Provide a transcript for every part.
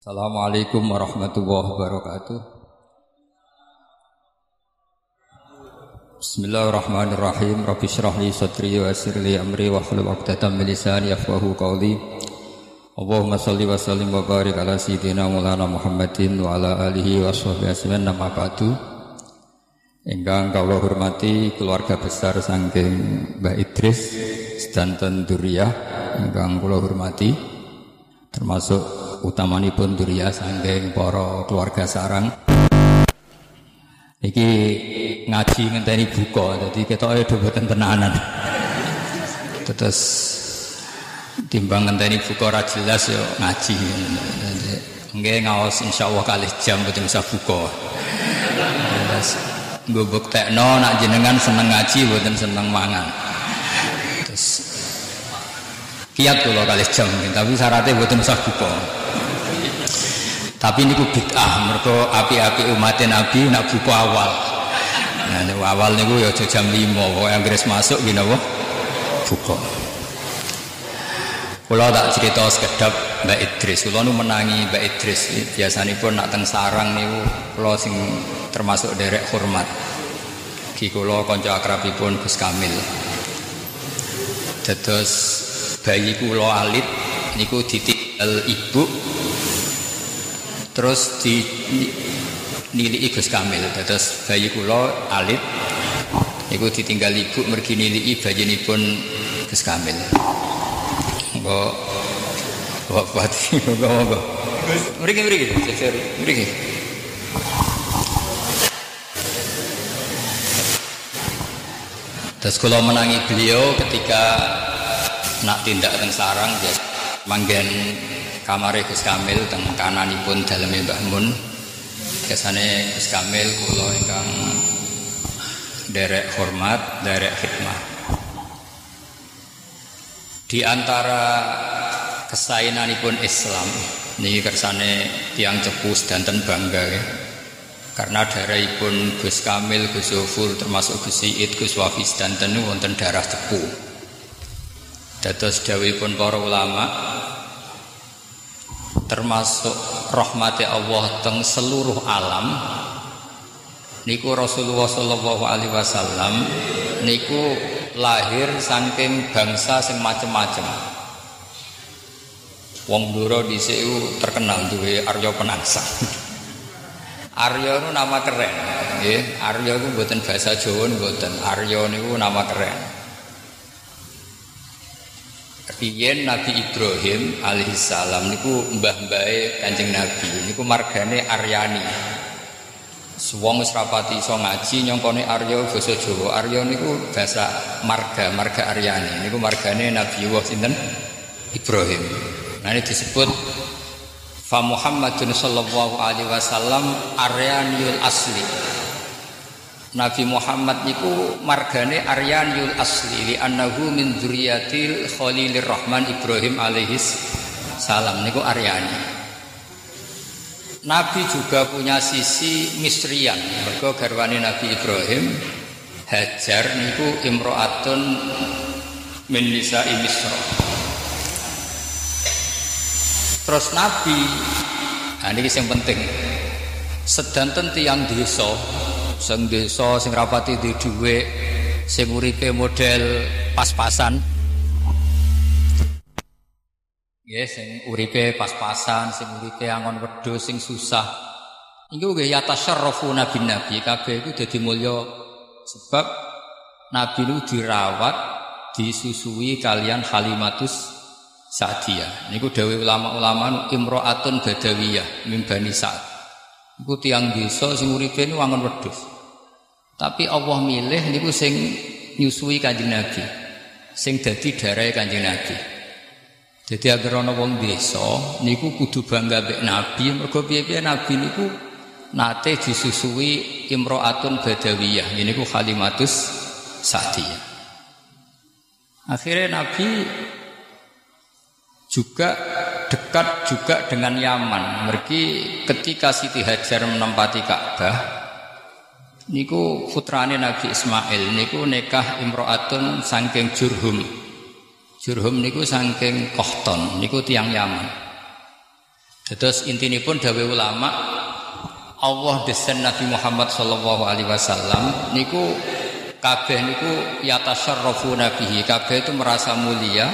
Assalamualaikum warahmatullahi wabarakatuh. Bismillahirrahmanirrahim. Rabbi shrah li sadri wa yassir li amri wa hlul 'uqdatam min lisani qawli. Allahumma shalli wa sallim wa barik ala sayyidina Maulana Muhammadin wa ala alihi wa sahbihi ajmain nama. Ingkang kawula hormati keluarga besar saking Mbah Idris sedanten Duriyah ingkang kula hormati termasuk utamanipun durya sanggeng para keluarga sarang. Iki ngaji ngenteni buka, jadi ketoke do boten tenanan. Terus timbang ngenteni buka ora jelas yo ngaji. Nggih ngaos insyaallah kali jam boten bisa buka. Terus nggo buktekno nak jenengan seneng ngaji boten seneng mangan. Terus kiat kula kali jam, tapi syaratnya boten usah buka. Tapi niku bid'ah, mereka api-api umat Nabi nak buka awal. Nah, awal niku ya jam 5, pokoke Inggris masuk gini apa? Buka. Kula tak cerita sekedap Mbak Idris, kula nu menangi Mbak Idris. Biasanya pun nak teng sarang niku kula sing termasuk derek hormat. Kula kanca akrabipun Gus Kamil. Dados bayi kula alit niku ditinggal ibu. Terus di nilai Gus Kamil. Terus bayi kulo alit iku ditinggal ibu mergi bayi pun Gus Kamil. Kok kok kuat kok kok mereka mereka mereka Terus kalau menangi beliau ketika nak tindak teng sarang ya manggen kamare Gus Kamil teng kananipun daleme Mbah Mun. Biasane Gus Kamil kula ingkang derek hormat, derek khidmah. Di antara kesainanipun Islam niki kersane tiang cepus danten bangga ya. Karena darahipun Gus Kamil, Gus Zufur termasuk Gus Iid, Gus Wafis danten wonten darah cepu. Dados dawuhipun para ulama termasuk rahmati Allah teng seluruh alam niku Rasulullah sallallahu alaihi wasallam niku lahir saking bangsa sing macem-macem. Wong Ndoro dhisik terkenal duwe Arya Penangsa. Arya itu nama keren nggih. Arya itu mboten bahasa Jawa mboten. Arya niku nama keren Biyen Nabi Ibrahim alaihissalam niku mbah-mbahe Kanjeng Nabi niku margane Aryani. Wong wis rapati iso ngaji nyongkone Arya basa Jawa. Arya niku bahasa marga, marga Aryani. Niku margane Nabi Allah sinten? Ibrahim. Nah ini disebut Fa Muhammadun sallallahu alaihi wasallam Aryaniul asli. Nabi Muhammad niku margane Aryaniul asli li annahu min dzurriyyatil Khalilir Rahman Ibrahim alaihis salam niku Aryani. Nabi juga punya sisi misrian. Mergo garwane Nabi Ibrahim Hajar niku imro'atun min nisa'i Misra. Terus Nabi, nah ini yang penting. Sedanten tiang desa sing desa sing rapati di dhuwit sing uripe model pas-pasan. Nggih sing uripe pas-pasan sing uripe angon wedhus sing susah. Iku nggih ya tasyarrafuna bin nabi kabeh iku dadi mulya. Sebab nabi lu dirawat disusui kalian Halimatus Sa'diyah. Niku dawuh ulama-ulama imro'atun badawiyah min bani Sa'd Iku tiang desa sing uripe niku wangun wedhus. Tapi Allah milih niku sing nyusui Kanjeng Nabi. Sing dadi darahe Kanjeng Nabi. Jadi agar ana wong desa niku kudu bangga mbek Nabi, mergo piye-piye Nabi niku nate disusui imro'atun badawiyah. Ini ku Khalimatus Sa'diyah. Akhirnya Nabi juga dekat juga dengan Yaman. Mergi ketika Siti Hajar menempati Ka'bah, niku putrane Nabi Ismail niku nekah imro'atun sangking Jurhum. Jurhum niku sangking Kohton, niku tiang Yaman. Terus intini pun dawe ulama Allah desain Nabi Muhammad Shallallahu Alaihi Wasallam niku kabeh niku yatasarrafu nabihi kabeh itu merasa mulia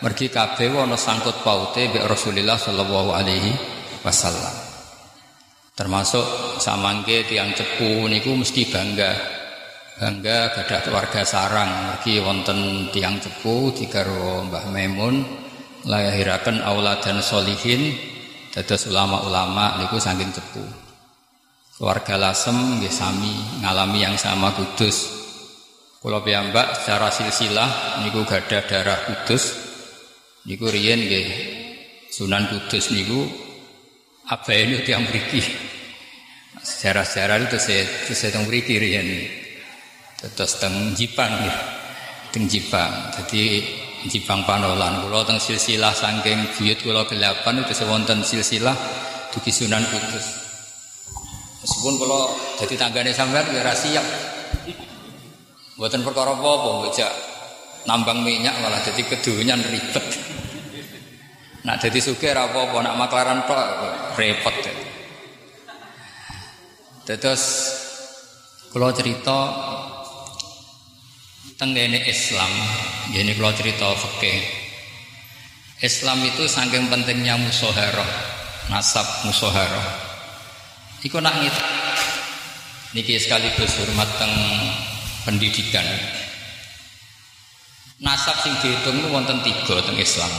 mergi kabeh wono sangkut paute be Rasulullah Shallallahu Alaihi Wasallam termasuk samangke tiang cepu niku mesti bangga bangga gadah keluarga sarang mergi wonten tiang cepu dikaro Mbah Memun lahiraken auladan solihin Dados ulama-ulama niku saking cepu. Keluarga Lasem nggih ngalami yang sama Kudus. Kula piyambak secara silsilah niku gadah darah Kudus. Niku riyen nggih Sunan Kudus niku ini tiang mriki. Sejarah-sejarah itu saya saya teng mriki riyen. Terus teng Jipang nggih. Teng Jipang. Jadi Jipang Panolan kula teng silsilah saking buyut kula gelapan itu sewonten silsilah dugi Sunan Kudus. Meskipun kula dadi tanggane sampean ya ra siap. Mboten perkara apa-apa nambang minyak malah jadi kedunyan ribet. Nak jadi sugih ra apa-apa, nak maklaran tok repot. Terus kula cerita tenggene Islam. Ini kalau cerita fikih. Islam itu saking pentingnya musoharoh nasab musoharoh Iku nak ngit niki sekaligus hormat teng pendidikan nasab sing dihitung itu wonten tiga teng Islam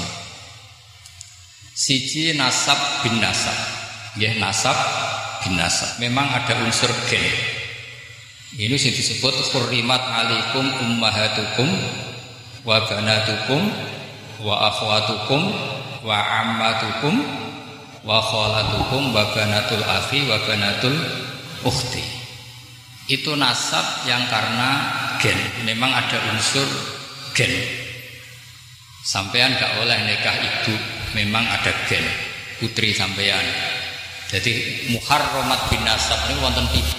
siji nasab bin nasab ya nasab bin nasab memang ada unsur gen ini sih disebut kurimat alikum ummahatukum wa banatukum wa akhwatukum wa ammatukum wa khalatukum wa banatul akhi wa banatul ukhti. Itu nasab yang karena gen. Memang ada unsur gen. Sampean gak oleh nikah ibu, memang ada gen. Putri sampean. Jadi muharramat bin nasab ini wonten ibu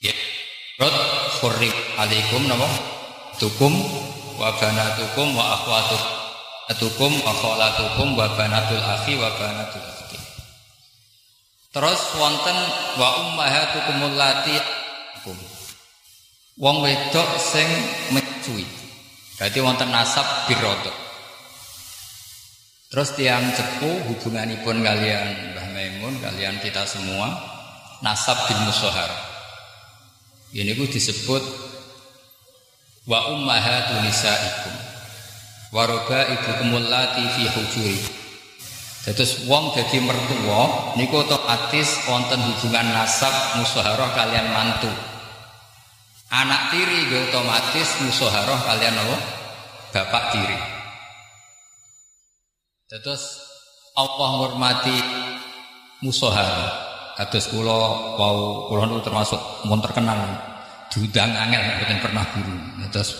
Ya. Rot khurrib alaikum napa? Tukum wa banatukum wa akhwatukum atukum wa khalatukum wa banatul akhi wa banatul akhi. Terus wonten wa ummahatukum allati Wong wedok sing mecuwi. Berarti wonten nasab birodo. Terus tiang cepu hubunganipun kalian Mbah Maimun, kalian kita semua nasab bin musohar. Ini ku disebut wa ummahatu nisaikum wa rabaibukum allati fi hujuri. Terus wong dadi mertua niku otomatis wonten hubungan nasab musaharah kalian mantu. Anak tiri nggih otomatis musaharah kalian apa? Bapak tiri. Terus Allah menghormati musaharah kados kula wau kula niku termasuk mun terkenal diundang angel mboten pernah guru. Terus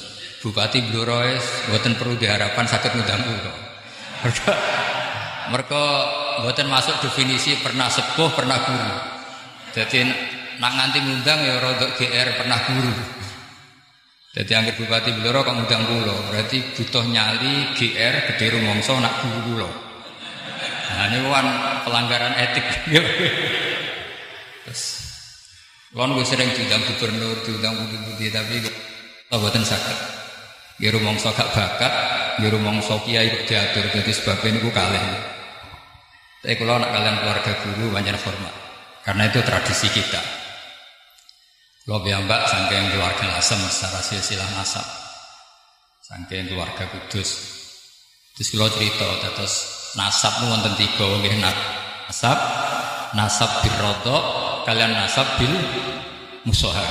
Bupati Blora mboten perlu diharapan sakit ngundang kula. Mereka mereka mboten masuk definisi pernah sepuh pernah guru. Jadi nak nganti ngundang ya rodok GR pernah guru. Jadi anggap Bupati Blora kok ngundang kula, berarti butuh nyali GR gede rumongso nak guru kula. Nah ini kan pelanggaran etik. Terus Lalu gue sering diundang gubernur, diundang budi-budi tapi buatan sakit. Di rumong gak bakat, di rumong kiai kok diatur jadi sebabnya ini gue kalah. Tapi kalau anak kalian keluarga guru banyak hormat, karena itu tradisi kita. Lo mbak sangking keluarga nasem secara silsilah nasab, sangking keluarga kudus. Terus kalau cerita, terus nasab itu wonten tiga, nasab, nasab birrodok, kalian nasab bil musohar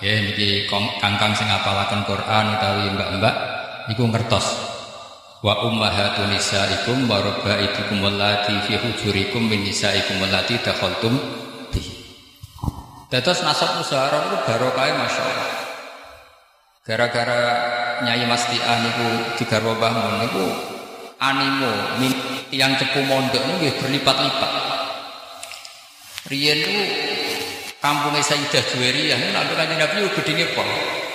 ya niki kangkang sing apalaken Quran utawi mbak-mbak niku ngertos. Wa ummahatu nisaikum wa rabbaikum allati fi hujurikum min nisaikum allati Dados nasab musaharah itu barokah Masya Allah Gara-gara Nyai Mas Tiah niku digarwa Mbah niku animo yang cepu mondok niku berlipat-lipat Riyen itu kampungnya Sayyidah Juwairiyah ini nanti kanjeng Nabi gedine pol.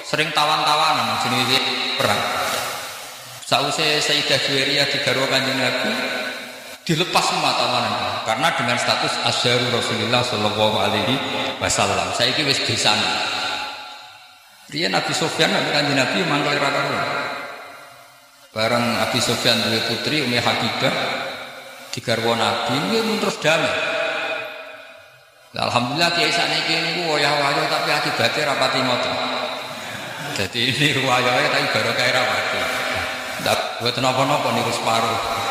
Sering tawan-tawanan jenis perang. Sausé Sayyidah Juwairiyah di garwa kanjeng Nabi dilepas semua tawanan karena dengan status asyaru Rasulullah Shallallahu Alaihi Wasallam saya ini wis bisa dia Nabi Sofyan Nabi Kanji Nabi mangkel raka bareng Nabi Sofyan dua putri Umi Habibah di garwo Nabi ini terus damai. Alhamdulillah kiai sana ini wayah wayah tapi akibatnya rapati ngotot jadi ini ruwayahnya tapi baru kayak rapati. Tak buat nopo-nopo nih separuh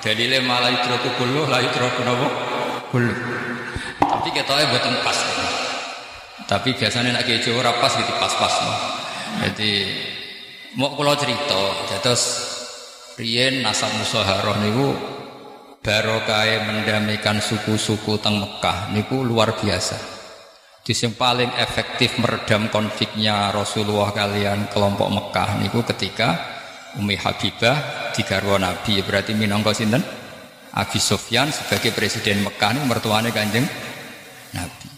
Dalile malah idroku kuluh, la idroku napa? Kuluh. Tapi ketoknya buatan pas. Tapi biasanya nak kiai Jawa pas gitu pas-pas. Jadi mau kalau cerita, terus Rien nasab musaharoh niku barokah mendamaikan suku-suku teng Mekah niku luar biasa. Di yang paling efektif meredam konfliknya Rasulullah kalian kelompok Mekah niku ketika Umi Habibah di garwa Nabi berarti minangka sinten Abi Sofyan sebagai presiden Mekah ini mertuanya Kanjeng Nabi.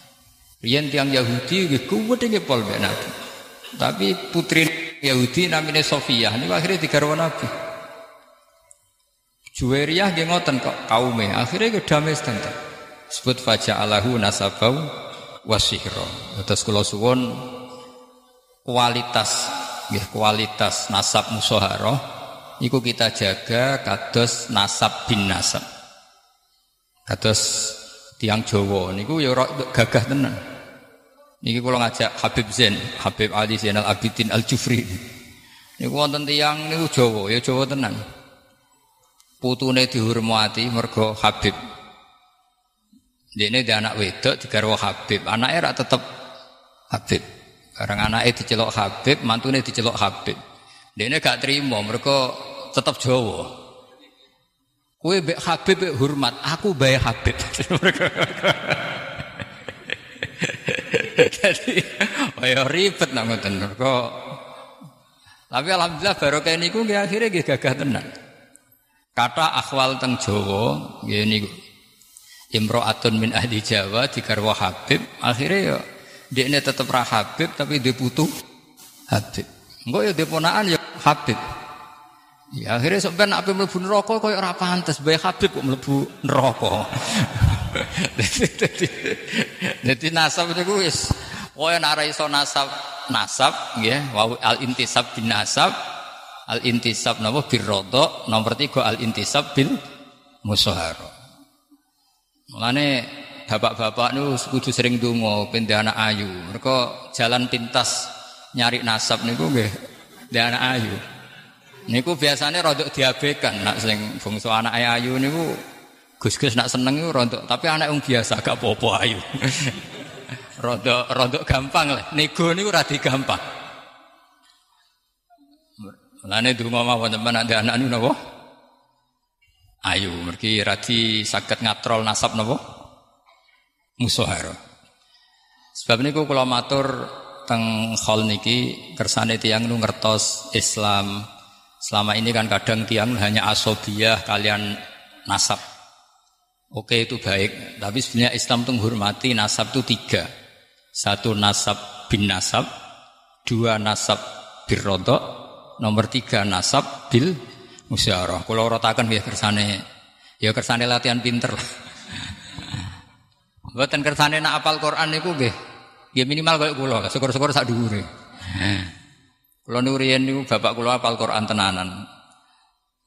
Rian tiang Yahudi nggih kuwat nggih pol Nabi. Tapi putri Yahudi namanya Sofia ini akhirnya di garwa Nabi. Juwairiyah nggih ngoten kok kaume akhirnya ke damai sedanten. Sebut faja Allahu nasabau wasihro. Terus kula suwon kualitas kualitas nasab musoharoh Iku kita jaga kados nasab bin nasab. Kados tiang Jawa niku ya gagah tenan. Niki kula ngajak Habib Zain, Habib Ali Zainal Abidin Al Jufri. Niku wonten tiang niku Jawa, ya Jawa tenan. Putune dihormati mergo Habib. Dene dia anak wedok digarwa Habib, anaknya ora tetep Habib. Barang anaknya dicelok Habib, mantune dicelok Habib. Dia gak terima, mereka tetap Jawa. Kue be Habib be hormat, aku bae Habib. Jadi, oh ya ribet ngoten. Kok tapi alhamdulillah baru kayak niku nggih akhirnya nggih gagah tenan. Kata akhwal teng Jawa nggih niku. Imro'atun min ahli Jawa digarwa Habib, akhirnya ya dia ini tetap rah Habib tapi dia butuh Habib. Enggak ya dia ponaan ya Habib. Ya akhirnya sampai nak mlebu neraka koyo ora pantes bae Habib kok mlebu neraka. Jadi nasab niku wis koyo nek ora iso nasab nasab nggih wa al intisab bin nasab al intisab napa bir nomor tiga al intisab bil musahara. Mulane bapak-bapak nu kudu sering dungo pindah anak ayu. Mereka jalan pintas nyari nasab niku nggih anak ayu. Niku biasanya rodok diabekan nak sing bangsa anak ayu niku Gus-gus nak seneng itu rontok, tapi anak yang biasa gak popo ayu. rodok rodok gampang lah. Nego niku radi gampang. Mulane donga mawon teman ada anak niku napa? Ayu, mergi radi saged ngatrol nasab napa? Musuhara. Sebab niku kula matur teng hall niki kersane tiang nu ngertos Islam. Selama ini kan kadang tiang hanya asobiah kalian nasab. Oke itu baik, tapi sebenarnya Islam itu menghormati nasab itu tiga. Satu nasab bin nasab, dua nasab birrodok, nomor tiga nasab bil musyarah. Kalau rotakan ya kersane, ya kersane latihan pinter lah. Mboten kersane nak apal Quran niku nggih. Ya minimal koyo kula, syukur-syukur sak dhuwure. Kula niku riyen niku bapak kula apal Quran tenanan.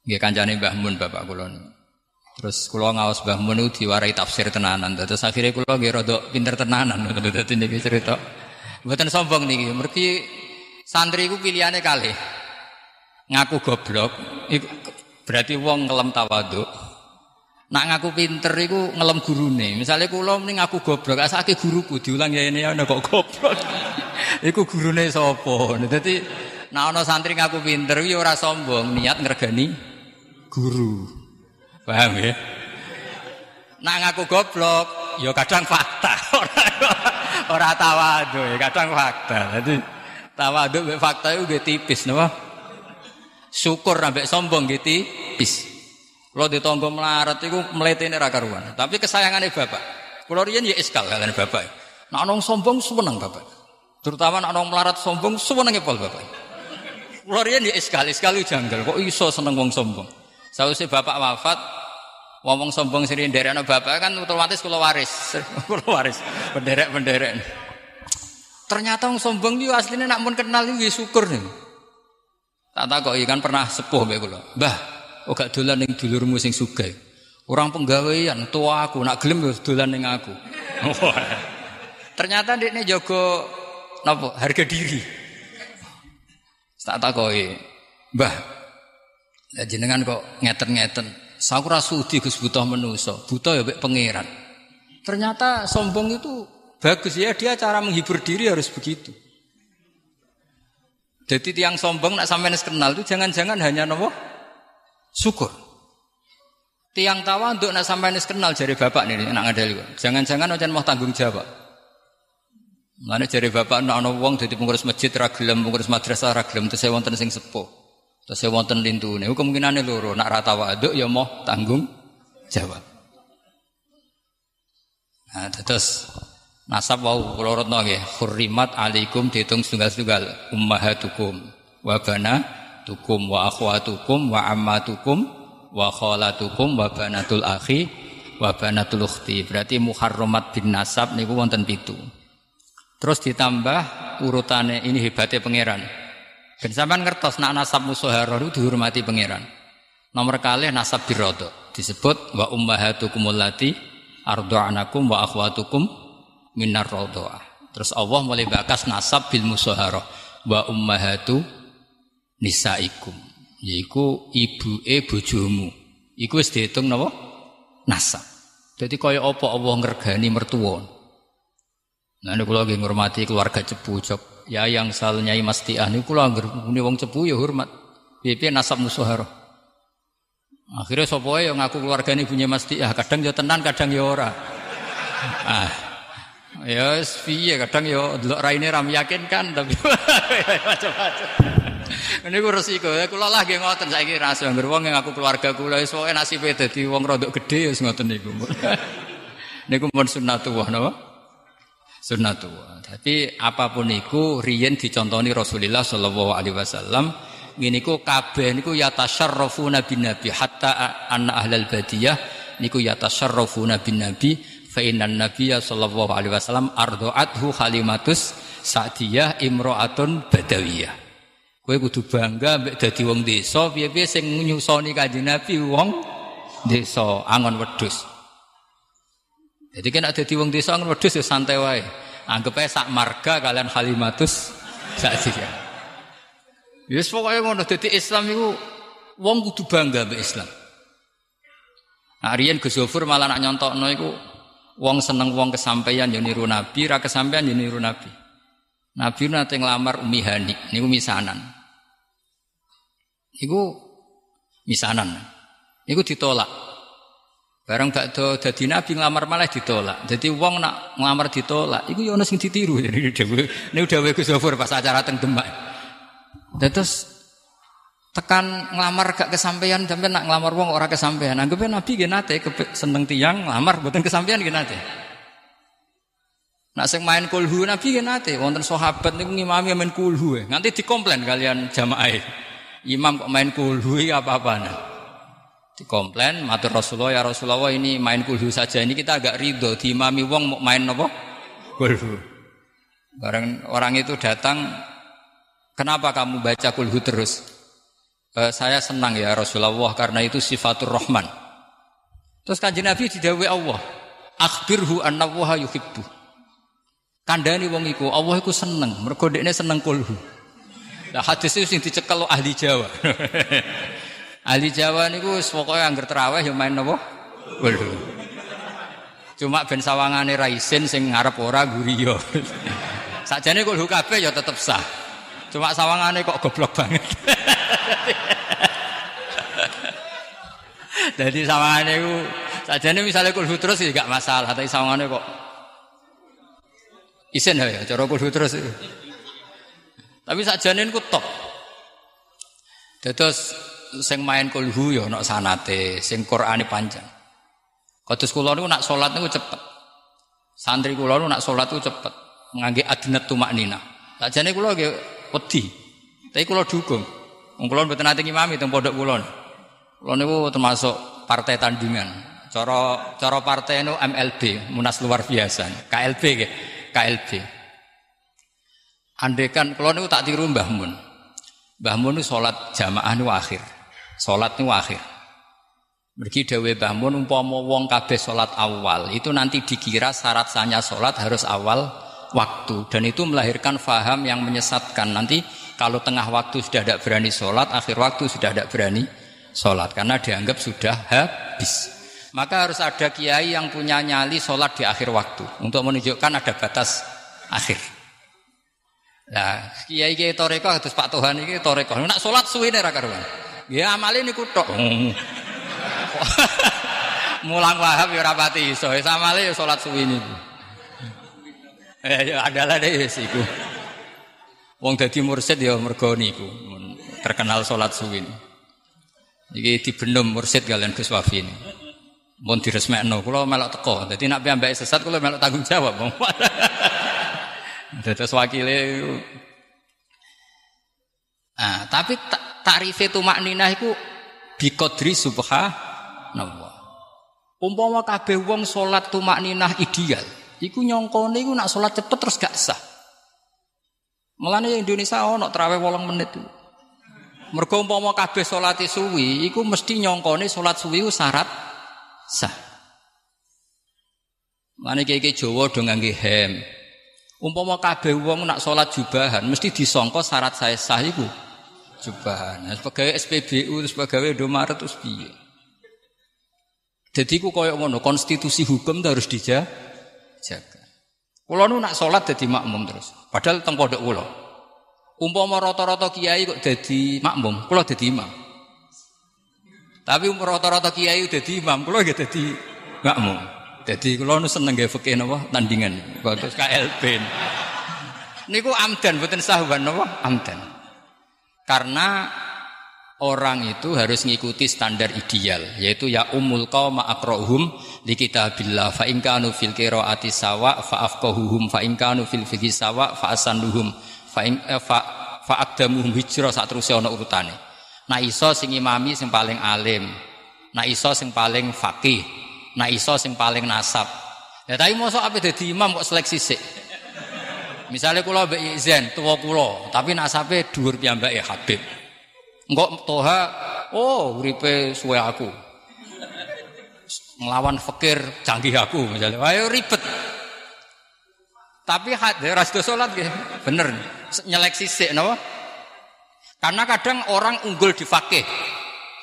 Nggih kancane Mbah Mun bapak kula niku. Terus kula ngaos Mbah Mun niku diwarai tafsir tenanan. Terus akhirnya kula nggih rada pinter tenanan. Dadi niki cerita. Mboten sombong niki. Mergi santri iku pilihane kalih. Ngaku goblok, berarti wong ngelem tawaduk. Nak ngaku pinter iku ngelem gurune. Misalnya kula mending ngaku goblok, asake guruku diulang ya ini ana kok goblok. iku gurune sapa? Dadi nak ana santri ngaku pinter ya ora sombong, niat ngregani guru. Paham ya? Nak ngaku goblok, ya kadang fakta. ora tawadu, ya kadang fakta. Jadi tawadu mek fakta itu tipis napa? Syukur ambek sombong gitu tipis. Kalau di tonggo melarat itu meletene ra karuan. Tapi kesayangannya bapak. Kalau riyen ya iskal kalian bapak. Nak nong sombong seneng bapak. Terutama nak nong melarat sombong seneng pol bapak. Kalau riyen ya iskal, iskal janggal. Kok iso seneng wong sombong? Sausé bapak wafat, Wong sombong sering anak bapak kan otomatis kula waris. Kula waris penderek-penderek. Ternyata wong sombong itu aslinya nak mun kenal itu syukur nih. Tak kok kan pernah sepuh kula. Mbah, oh gak dolan ning dulurmu sing sugih. Orang penggawean tua aku nak gelem yo dolan ning aku. Ternyata ini jogo napa harga diri. Tak takoki, Mbah, jenengan kok ngeten-ngeten. Saku rasudi Gus buta menuso, buta ya mek pangeran. Ternyata sombong itu bagus ya dia cara menghibur diri harus begitu. Jadi tiang sombong nak sampai kenal itu jangan-jangan hanya nopo syukur. Tiang tawa untuk nak sampai kenal jari bapak nih nak ngadali. Jangan-jangan ojan mau tanggung jawab. Mana jari bapak nak ono wong jadi pengurus masjid ragilem, pengurus madrasah ragilem, terus saya wonten sing sepuh. Terus saya wonten lintune, kemungkinane loro, nak rata waduk ya mau tanggung jawab. Nah, terus nasab wau kula retno nggih, hurrimat alaikum dihitung setunggal-setunggal ummahatukum wa banatukum wa akhwatukum wa ammatukum wa khalatukum wa banatul akhi wa banatul ukhti. Berarti muharramat bin nasab niku wonten pitu. Terus ditambah urutane ini hebatnya pangeran. Ben sampean ngertos nak nasab musuharah itu dihormati pangeran. Nomor kali nasab birodo disebut wa ummahatukum allati arda'anakum wa akhwatukum minar radha'ah. Terus Allah mulai bakas nasab bil musuharah wa ummahatu nisaikum. Yaiku ibuke bojomu. Iku wis diitung napa? Nasab. Jadi kaya apa Allah ngergani mertua. Nah, ini kalau lagi ngurmati keluarga cepu, cok ya yang sal nyai mastiah niku kula muni wong cepu ya hormat. Piye nasab musuhara. Akhirnya sapa yang ngaku keluargane punya mastiah, kadang ya tenan, kadang ya ora. Ah. Ya piye kadang ya delok raine ra meyakinkan tapi macam-macam. Ini gue resiko, ya kula lah nggih ngoten saiki rasa anggere wong ngaku keluarga kula wis pokoke nasibe dadi wong rodok gedhe wis ngoten niku. Niku mun sunnatullah napa? Sunnatullah. Tapi apa pun itu riyen dicontoni Rasulullah sallallahu alaihi wasallam ngene kabeh niku yatasarrafuna bin nabi hatta anna ahlal badiyah niku yatasarrafuna bin nabi fa innan nabiyya sallallahu alaihi wasallam ardoathu halimatus sa'diyah imro'atun badawiyah kowe kudu bangga mbek dadi wong desa piye-piye sing nyusoni kanjeng Nabi wong desa angon wedhus jadi kena dadi wong desa angon wedhus ya santai wae Anggap aja sak marga kalian halimatus sak dia. Yes pokoknya ngono dadi Islam itu wong kudu bangga mbek Islam. Nah, riyen Gus malah nak nyontokno iku wong seneng wong kesampaian ya niru Nabi, ra kesampaian ya niru Nabi. Nabi nate nglamar Umi Hani, niku misanan. Niku misanan. Niku ditolak. Barang bakdo dadi nabi nglamar malah ditolak. Jadi wong nak nglamar ditolak, iku ya ana sing ditiru. Ini udah Gus Zofur pas acara teng Demak. Terus tekan nglamar gak kesampaian sampai nak nglamar wong ora kesampaian. Anggapnya nabi ge nate seneng tiang nglamar mboten kesampaian ge nate. Nak sing main kulhu nabi ge nate wonten sahabat niku ngimami main kulhu. Nganti dikomplain kalian jamaah. Imam kok main kulhu apa-apaan dikomplain matur Rasulullah ya Rasulullah ini main kulhu saja ini kita agak ridho diimami wong mau main apa? Kulhu. Bareng orang itu datang kenapa kamu baca kulhu terus? E, saya senang ya Rasulullah karena itu sifatur rahman. Terus kanji Nabi didawi Allah akhbirhu anna waha yuhibbu. Kandani wong iku Allah iku seneng mergo seneng kulhu Nah, hadis itu sing dicekel ahli Jawa. Ahli Jawa niku pokoke angger terawih ya main napa? Waduh. Cuma ben sawangane ra isin sing ngarep ora guriya. Sakjane kok kabeh ya tetep sah. Cuma sawangane kok goblok banget. Jadi sawangane ku sakjane misalnya kulhu terus ya gak masalah, tapi sawangane kok isin ya cara kulhu terus. Tapi sakjane ku top. Terus sing main kulhu ya ana sanate, sing Qur'ane panjang. Kados kula niku nak salat niku cepet. Santri kula niku nak salat niku cepet, ngangge adnat tumaknina. Sakjane kula nggih wedi. Tapi kula dukung. Wong kula mboten nate ngimami teng pondok kula. Kula niku termasuk partai tandingan. Cara cara partai nu MLB, Munas luar biasa. KLB ke, KLB. Andekan kalau niku tak tiru Mbah Mun. Mbah Mun salat jamaah nu akhir. Salat nu akhir. Mergi dawe Mbah Mun umpama wong kabeh salat awal, itu nanti dikira syarat sahnya salat harus awal waktu dan itu melahirkan faham yang menyesatkan. Nanti kalau tengah waktu sudah tidak berani sholat, akhir waktu sudah tidak berani sholat karena dianggap sudah habis. Maka harus ada kiai yang punya nyali sholat di akhir waktu untuk menunjukkan ada batas akhir. Nah, kiai kiai toreko terus Pak Tuhan ini toreko. Nak sholat suwi nih karuan. Ya amal ini kutok. Mulang wahab ya rapati iso. Samale ya sholat suwi ini. Eh, ya adalah deh siku. Wong dadi mursid ya mergo niku. Terkenal sholat suwi. Iki dibenum mursid kalian Gus Wafi ini. Mun diresmekno, kula melok teko. Dadi nek piyambake sesat kula melok tanggung jawab. Dados wakile Ah, tapi tarif itu makninah iku biqadri subhanallah. Umpama kabeh wong salat tumakninah ideal, iku nyongkone iku nak salat cepet terus gak sah. Mulane Indonesia ono traweh 8 menit. Mergo umpama kabeh salate suwi, iku mesti nyongkone salat suwi syarat sah. Mane kiye Jawa do ngangge hem. Umpama kabeh wong nak salat jubahan mesti disangka syarat saya sah iku jubahan. Nah, sebagai SPBU, sebagai Indomaret terus piye? Jadi ku koyok ngono, konstitusi hukum itu harus dijaga. Kulo nu nak salat dadi makmum terus. Padahal teng pondok kula. Umpama rata-rata kiai kok dadi makmum, kula dadi imam. Tapi rata-rata kiai dadi imam, kula nggih dadi makmum. Jadi kula nu seneng nggih fikih napa tandingan, terus KLB. Niku amdan mboten sahwan napa amdan. Karena orang itu harus mengikuti standar ideal yaitu ya umul qauma aqra'uhum li kitabillah fa in kanu fil qiraati sawa fa afqahuhum fa in fil fiqhi sawa fa asanduhum fa in eh, fa fa hijrah sak terus ana urutane Nah iso sing imami sing paling alim. Nah iso sing paling fakih. Nah iso sing paling nasab. Ya tapi mosok apa dadi imam kok seleksi sik. Misalnya kula mbek izin tua kula, tapi nasabe dhuwur piyambake Habib. Engkok toha, oh uripe suwe aku. Ngelawan fakir canggih aku misalnya. Ayo ribet. Tapi hati ras salat nggih. Bener. Nyeleksi sik napa? Karena kadang orang unggul di fakih.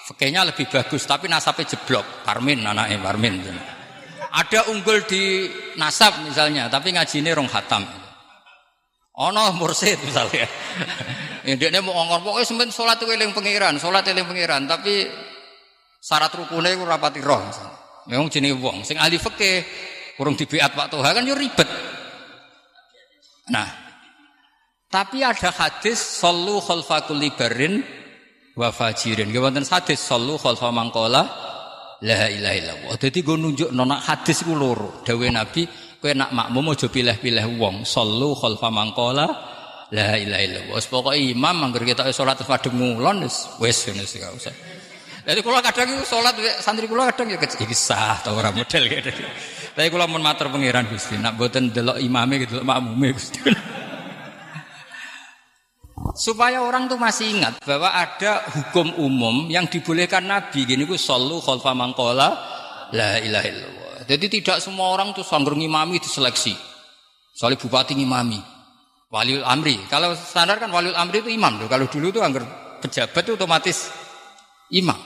Fakihnya lebih bagus tapi nasabnya jeblok. Parmin anaknya Parmin. Ada unggul di nasab misalnya, tapi ngajinya rong hatam. Ono mursid misalnya. Ini mau ngomong pokoknya sempen sholat itu eling pengiran, sholat eling pengiran, tapi syarat rukunnya itu rapati roh. Memang jenis wong, sing ahli fakih, kurang dibiat Pak Tuhan kan yo ribet. Nah, tapi ada hadis sallu khalfa kulli wa fajirin. Nggih wonten hadis sallu khalfa mangkola la ilaha illallah. Dadi go nunjuk nona hadis iku loro. Dawe Nabi kowe nak makmum aja pilih-pilih wong. Sallu khalfa mangkola la ilaha illallah. Wis pokoke imam mangger kita salat padheng ngulon wis wis ngono sih gak usah. Jadi kula kadang sholat santri kula kadang ya iki sah ta ora model gitu. Tapi kula mun matur pangeran Gusti, nak mboten delok imame gitu makmume Gusti. Supaya orang tuh masih ingat bahwa ada hukum umum yang dibolehkan Nabi. Gini ku solu khalfa mangkola la ilaha illallah. Jadi tidak semua orang tuh sanggur ngimami diseleksi. Soalnya bupati ngimami. Waliul amri. Kalau standar kan waliul amri itu imam. Tuh. Kalau dulu tuh anggar pejabat itu otomatis imam.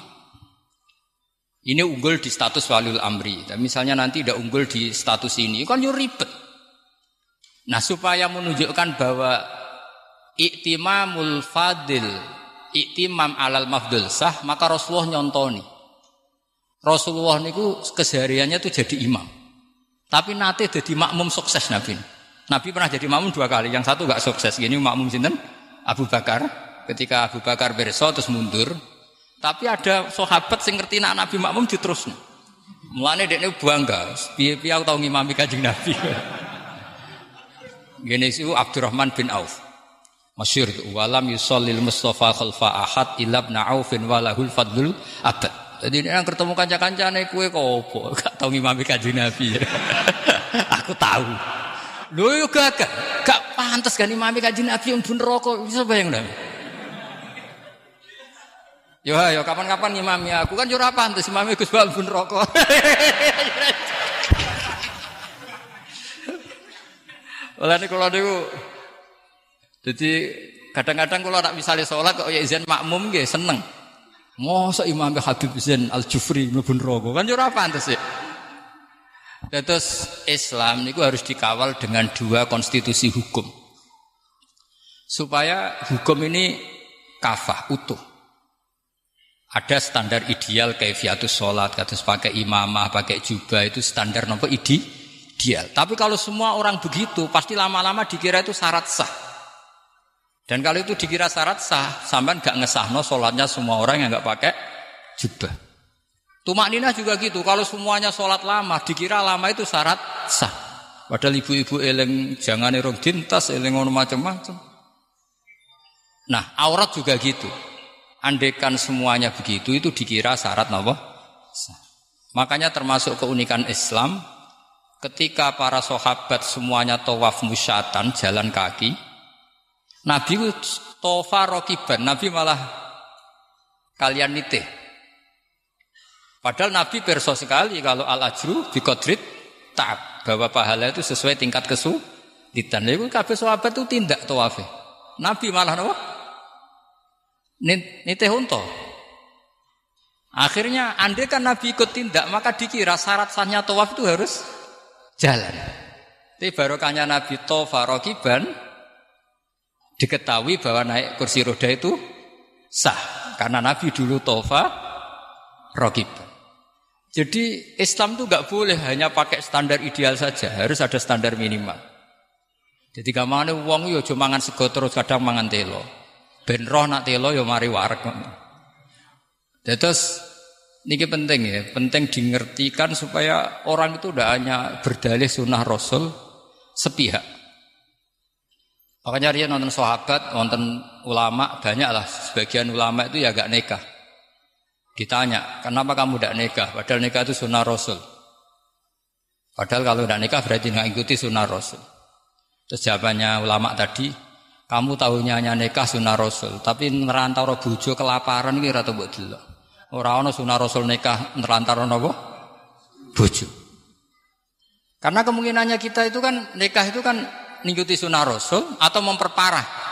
Ini unggul di status waliul amri. Dan misalnya nanti tidak unggul di status ini, kan yo ribet. Nah supaya menunjukkan bahwa iktimamul fadil. Iktimam alal mafdul. Sah maka Rasulullah nyontoni. Rasulullah niku kesehariannya tuh jadi imam. Tapi nanti jadi makmum sukses Nabi. Nabi pernah jadi makmum dua kali. Yang satu gak sukses. Ini makmum sinten? Abu Bakar. Ketika Abu Bakar berso terus mundur. Tapi ada sahabat sing ngerti nak Nabi makmum diterus mulane dekne bangga. Piye-piye aku tau ngimami Kanjeng Nabi. Itu Abdurrahman bin Auf Masyur itu walam yusallil Mustafa khalfa ahad ilab na'ufin walahul fadlul abad. Jadi ini yang ketemu kanca-kancane kue kopo, gak tau ngimami kanjeng Nabi. Aku tahu. Lho yo gak gak pantas kan imami kanjeng Nabi yang bun rokok bisa bayang dong. Yo yo kapan-kapan ngimami aku kan yo ora pantes imami Gus Bal bun rokok. Oleh kalau niku jadi kadang-kadang kalau nak misalnya sholat kok ya izin makmum gitu seneng. Masa Imam Habib Zain Al Jufri mlebu neraka kan ora pantes ya. Terus Islam niku harus dikawal dengan dua konstitusi hukum. Supaya hukum ini kafah utuh. Ada standar ideal kaifiatus sholat, kados pakai imamah, pakai jubah itu standar nopo ide, ideal. Tapi kalau semua orang begitu, pasti lama-lama dikira itu syarat sah. Dan kalau itu dikira syarat sah, sampean gak ngesahno sholatnya semua orang yang gak pakai jubah. Tumak Nina juga gitu. Kalau semuanya sholat lama, dikira lama itu syarat sah. Padahal ibu-ibu eleng jangan erong dintas, eleng ngono macam-macam. Nah, aurat juga gitu. Andekan semuanya begitu, itu dikira syarat apa? Sah. Makanya termasuk keunikan Islam, ketika para sahabat semuanya tawaf musyatan, jalan kaki, Nabi tofa rokiban, Nabi malah kalian nitih. Padahal Nabi perso sekali kalau al ajru bikodrit tak bahwa pahala itu sesuai tingkat kesulitan. Lalu kabeh sahabat itu tindak tawafe. Nabi malah nopo? Nitih unta. Akhirnya andai kan Nabi ikut tindak maka dikira syarat sahnya tawaf itu harus jalan. Tapi barokahnya Nabi tofa rokiban diketahui bahwa naik kursi roda itu sah karena Nabi dulu tofa rokib. Jadi Islam itu nggak boleh hanya pakai standar ideal saja, harus ada standar minimal. Jadi kamane wong yo cuma mangan sego terus kadang mangan telo. Ben roh nak telo yo mari warek. Terus ini penting ya, penting dimengertikan supaya orang itu tidak hanya berdalih sunnah Rasul sepihak. Makanya dia nonton sahabat, nonton ulama, banyak lah. Sebagian ulama itu ya gak nikah. Ditanya, kenapa kamu tidak nikah? Padahal nikah itu sunnah Rasul. Padahal kalau tidak nikah berarti nggak ikuti sunnah Rasul. Terus jawabannya ulama tadi, kamu tahunya hanya nikah sunnah Rasul, tapi nerantau bujo kelaparan kira atau buat dulu. Orang orang sunnah Rasul nikah nerantau apa? Bujo. Karena kemungkinannya kita itu kan nikah itu kan mengikuti sunnah Rasul atau memperparah?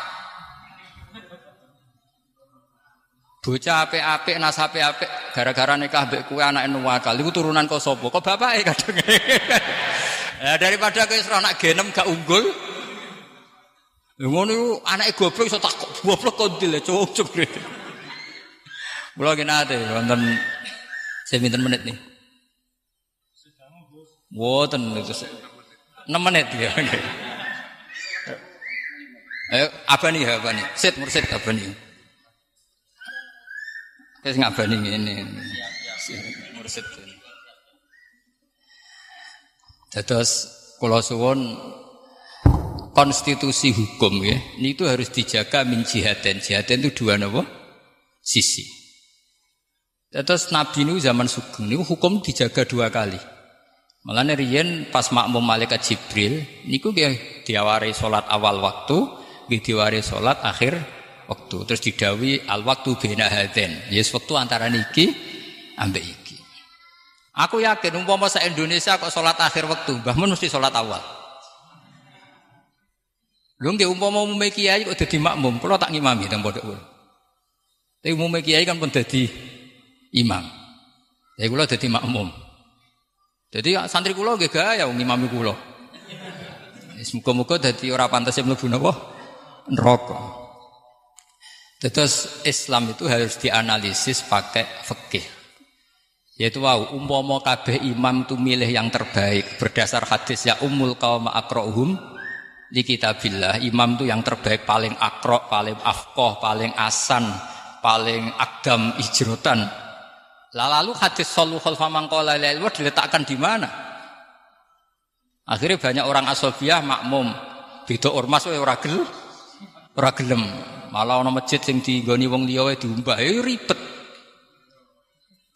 Bocah apik-apik, nas apik-apik, gara-gara nikah mbek kowe anake nuwakal, iku turunan kok sapa? Kok bapake kadang. ya daripada kowe serah anak genem gak unggul. Ngono iku anake goblok iso tak goblok kondil cocok. Mula nate wonten seminten menit nih. Woten itu 6 menit ya. Ayo, apa nih, apa nih? Sit, mursid, nih? Nggak bani ini, mursid. Terus kalau suwon konstitusi hukum ya, ini itu harus dijaga min jihaden. Jihaden itu dua nopo sisi. Terus Nabi ini zaman sugeng ini hukum dijaga dua kali. Malah riyen pas makmum malaikat Jibril, niku dia diawari sholat awal waktu, diwari sholat akhir waktu. Terus didawi al waktu bina haden. Yes waktu antara niki ambek iki. Aku yakin umpama se Indonesia kok sholat akhir waktu, Mbah Mun mesti sholat awal. Lho nggih umpama umume kiai kok dadi makmum, kula tak ngimami teng pondok kula. Tapi umume kiai kan pun dadi imam. Ya kula dadi makmum. Jadi santri kula nggih gaya ngimami kula. Muga-muga dadi ora pantes mlebu? Neraka. Terus Islam itu harus dianalisis pakai fikih. Yaitu wow, umpama kabeh imam itu milih yang terbaik berdasar hadis ya umul kaum akrohum di kitabillah. Imam itu yang terbaik paling akro, paling afkoh, paling asan, paling akdam ijrotan. Lalu hadis soluhul famangkola diletakkan di mana? Akhirnya banyak orang asobiah makmum. Beda ormas ora gel ora gelem. Malah ana masjid sing digoni wong liya wae diumbah, ya ribet.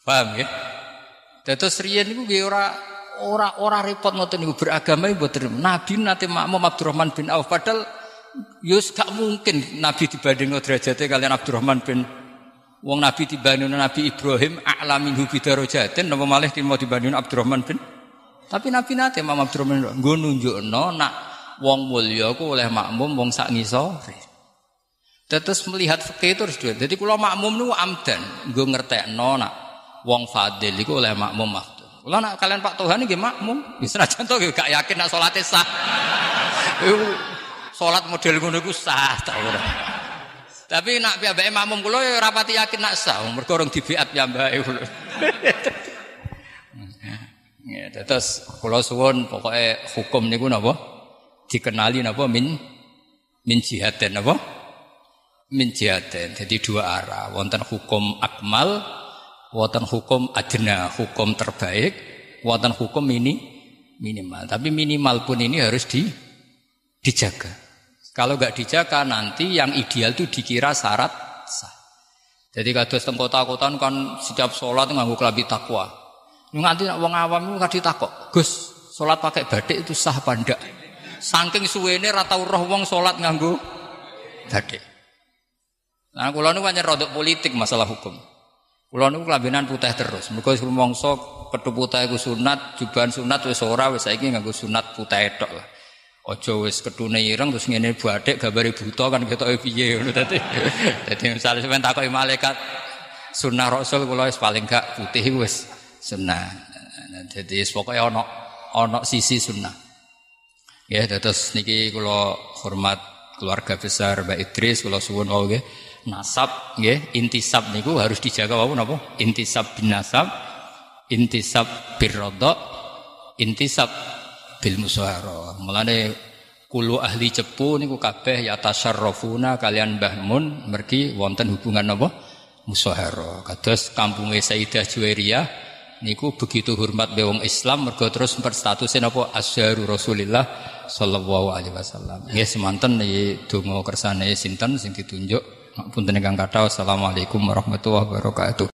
Paham ya? Terus riyen niku nggih ora ora ora repot ngoten niku beragama mboten. Nabi nate makmum Abdurrahman bin Auf padahal yus gak mungkin Nabi dibanding derajatnya kalian Abdurrahman bin Wong Nabi dibanding Nabi Ibrahim a'lamin hubi darajatin napa malih mau dibanding Abdurrahman bin Tapi Nabi nate Imam Abdurrahman nggo nunjukno nak wong mulya ku oleh makmum wong sak ngisore. Terus melihat fikih itu harus dua. Jadi kalau makmum nu amdan, gue ngertekno nak wong fadil itu oleh makmum makmum. Kalau nak kalian Pak Tuhan ini makmum, bisa aja tuh gak yakin nak sholatnya sah. Sholat model ngono iku sah ora. Tapi nak piyambake makmum kula ya rapati yakin nak sah, mergo orang dibiat piyambake kula. Ya, terus kula suwun pokoke hukum niku napa? Dikenali napa min min jihad napa? Min jihatin. Jadi dua arah. Wonten hukum akmal, wonten hukum adna, hukum terbaik, wonten hukum ini minimal. Tapi minimal pun ini harus di, dijaga. Kalau nggak dijaga nanti yang ideal itu dikira syarat sah. Jadi kados teng kota-kota kan setiap sholat nganggo kelambi takwa. Nganti wong awam itu kadhi takok, Gus, sholat pakai batik itu sah apa ndak? Saking suwene ra tau roh wong sholat nganggo batik. Nah, kula niku pancen rodok politik masalah hukum. Kula niku kelambinan putih terus. Mergo rumangsa kethu putih iku sunat, jubahan sunat wis ora wis saiki nganggo sunat putih tok lah. Aja wis ketune ireng terus ngene bathik gambare buta kan ketoke piye ngono dadi. Dadi misale sampeyan takoki malaikat sunah rasul kula wis paling gak putih wis sunah. Jadi pokoke ana ana sisi sunah. Ya, terus niki kula hormat keluarga besar Mbak Idris kula suwun wae nggih nasab nggih intisab niku harus dijaga wau napa? Intisab bin nasab intisab birradha intisab bil musahara mulane kulo ahli cepu niku kabeh ya tasyarrafuna kalian Mbah Mun mergi wonten hubungan napa musahara kados kampunge Sayyidah Juwairiyah niku begitu hormat be wong Islam mergo terus statusnya napa asyaru Rasulillah sallallahu alaihi wasallam. Nggih semanten iki donga kersane sinten sing ditunjuk Punten ingkang kathah. Assalamualaikum warahmatullahi wabarakatuh.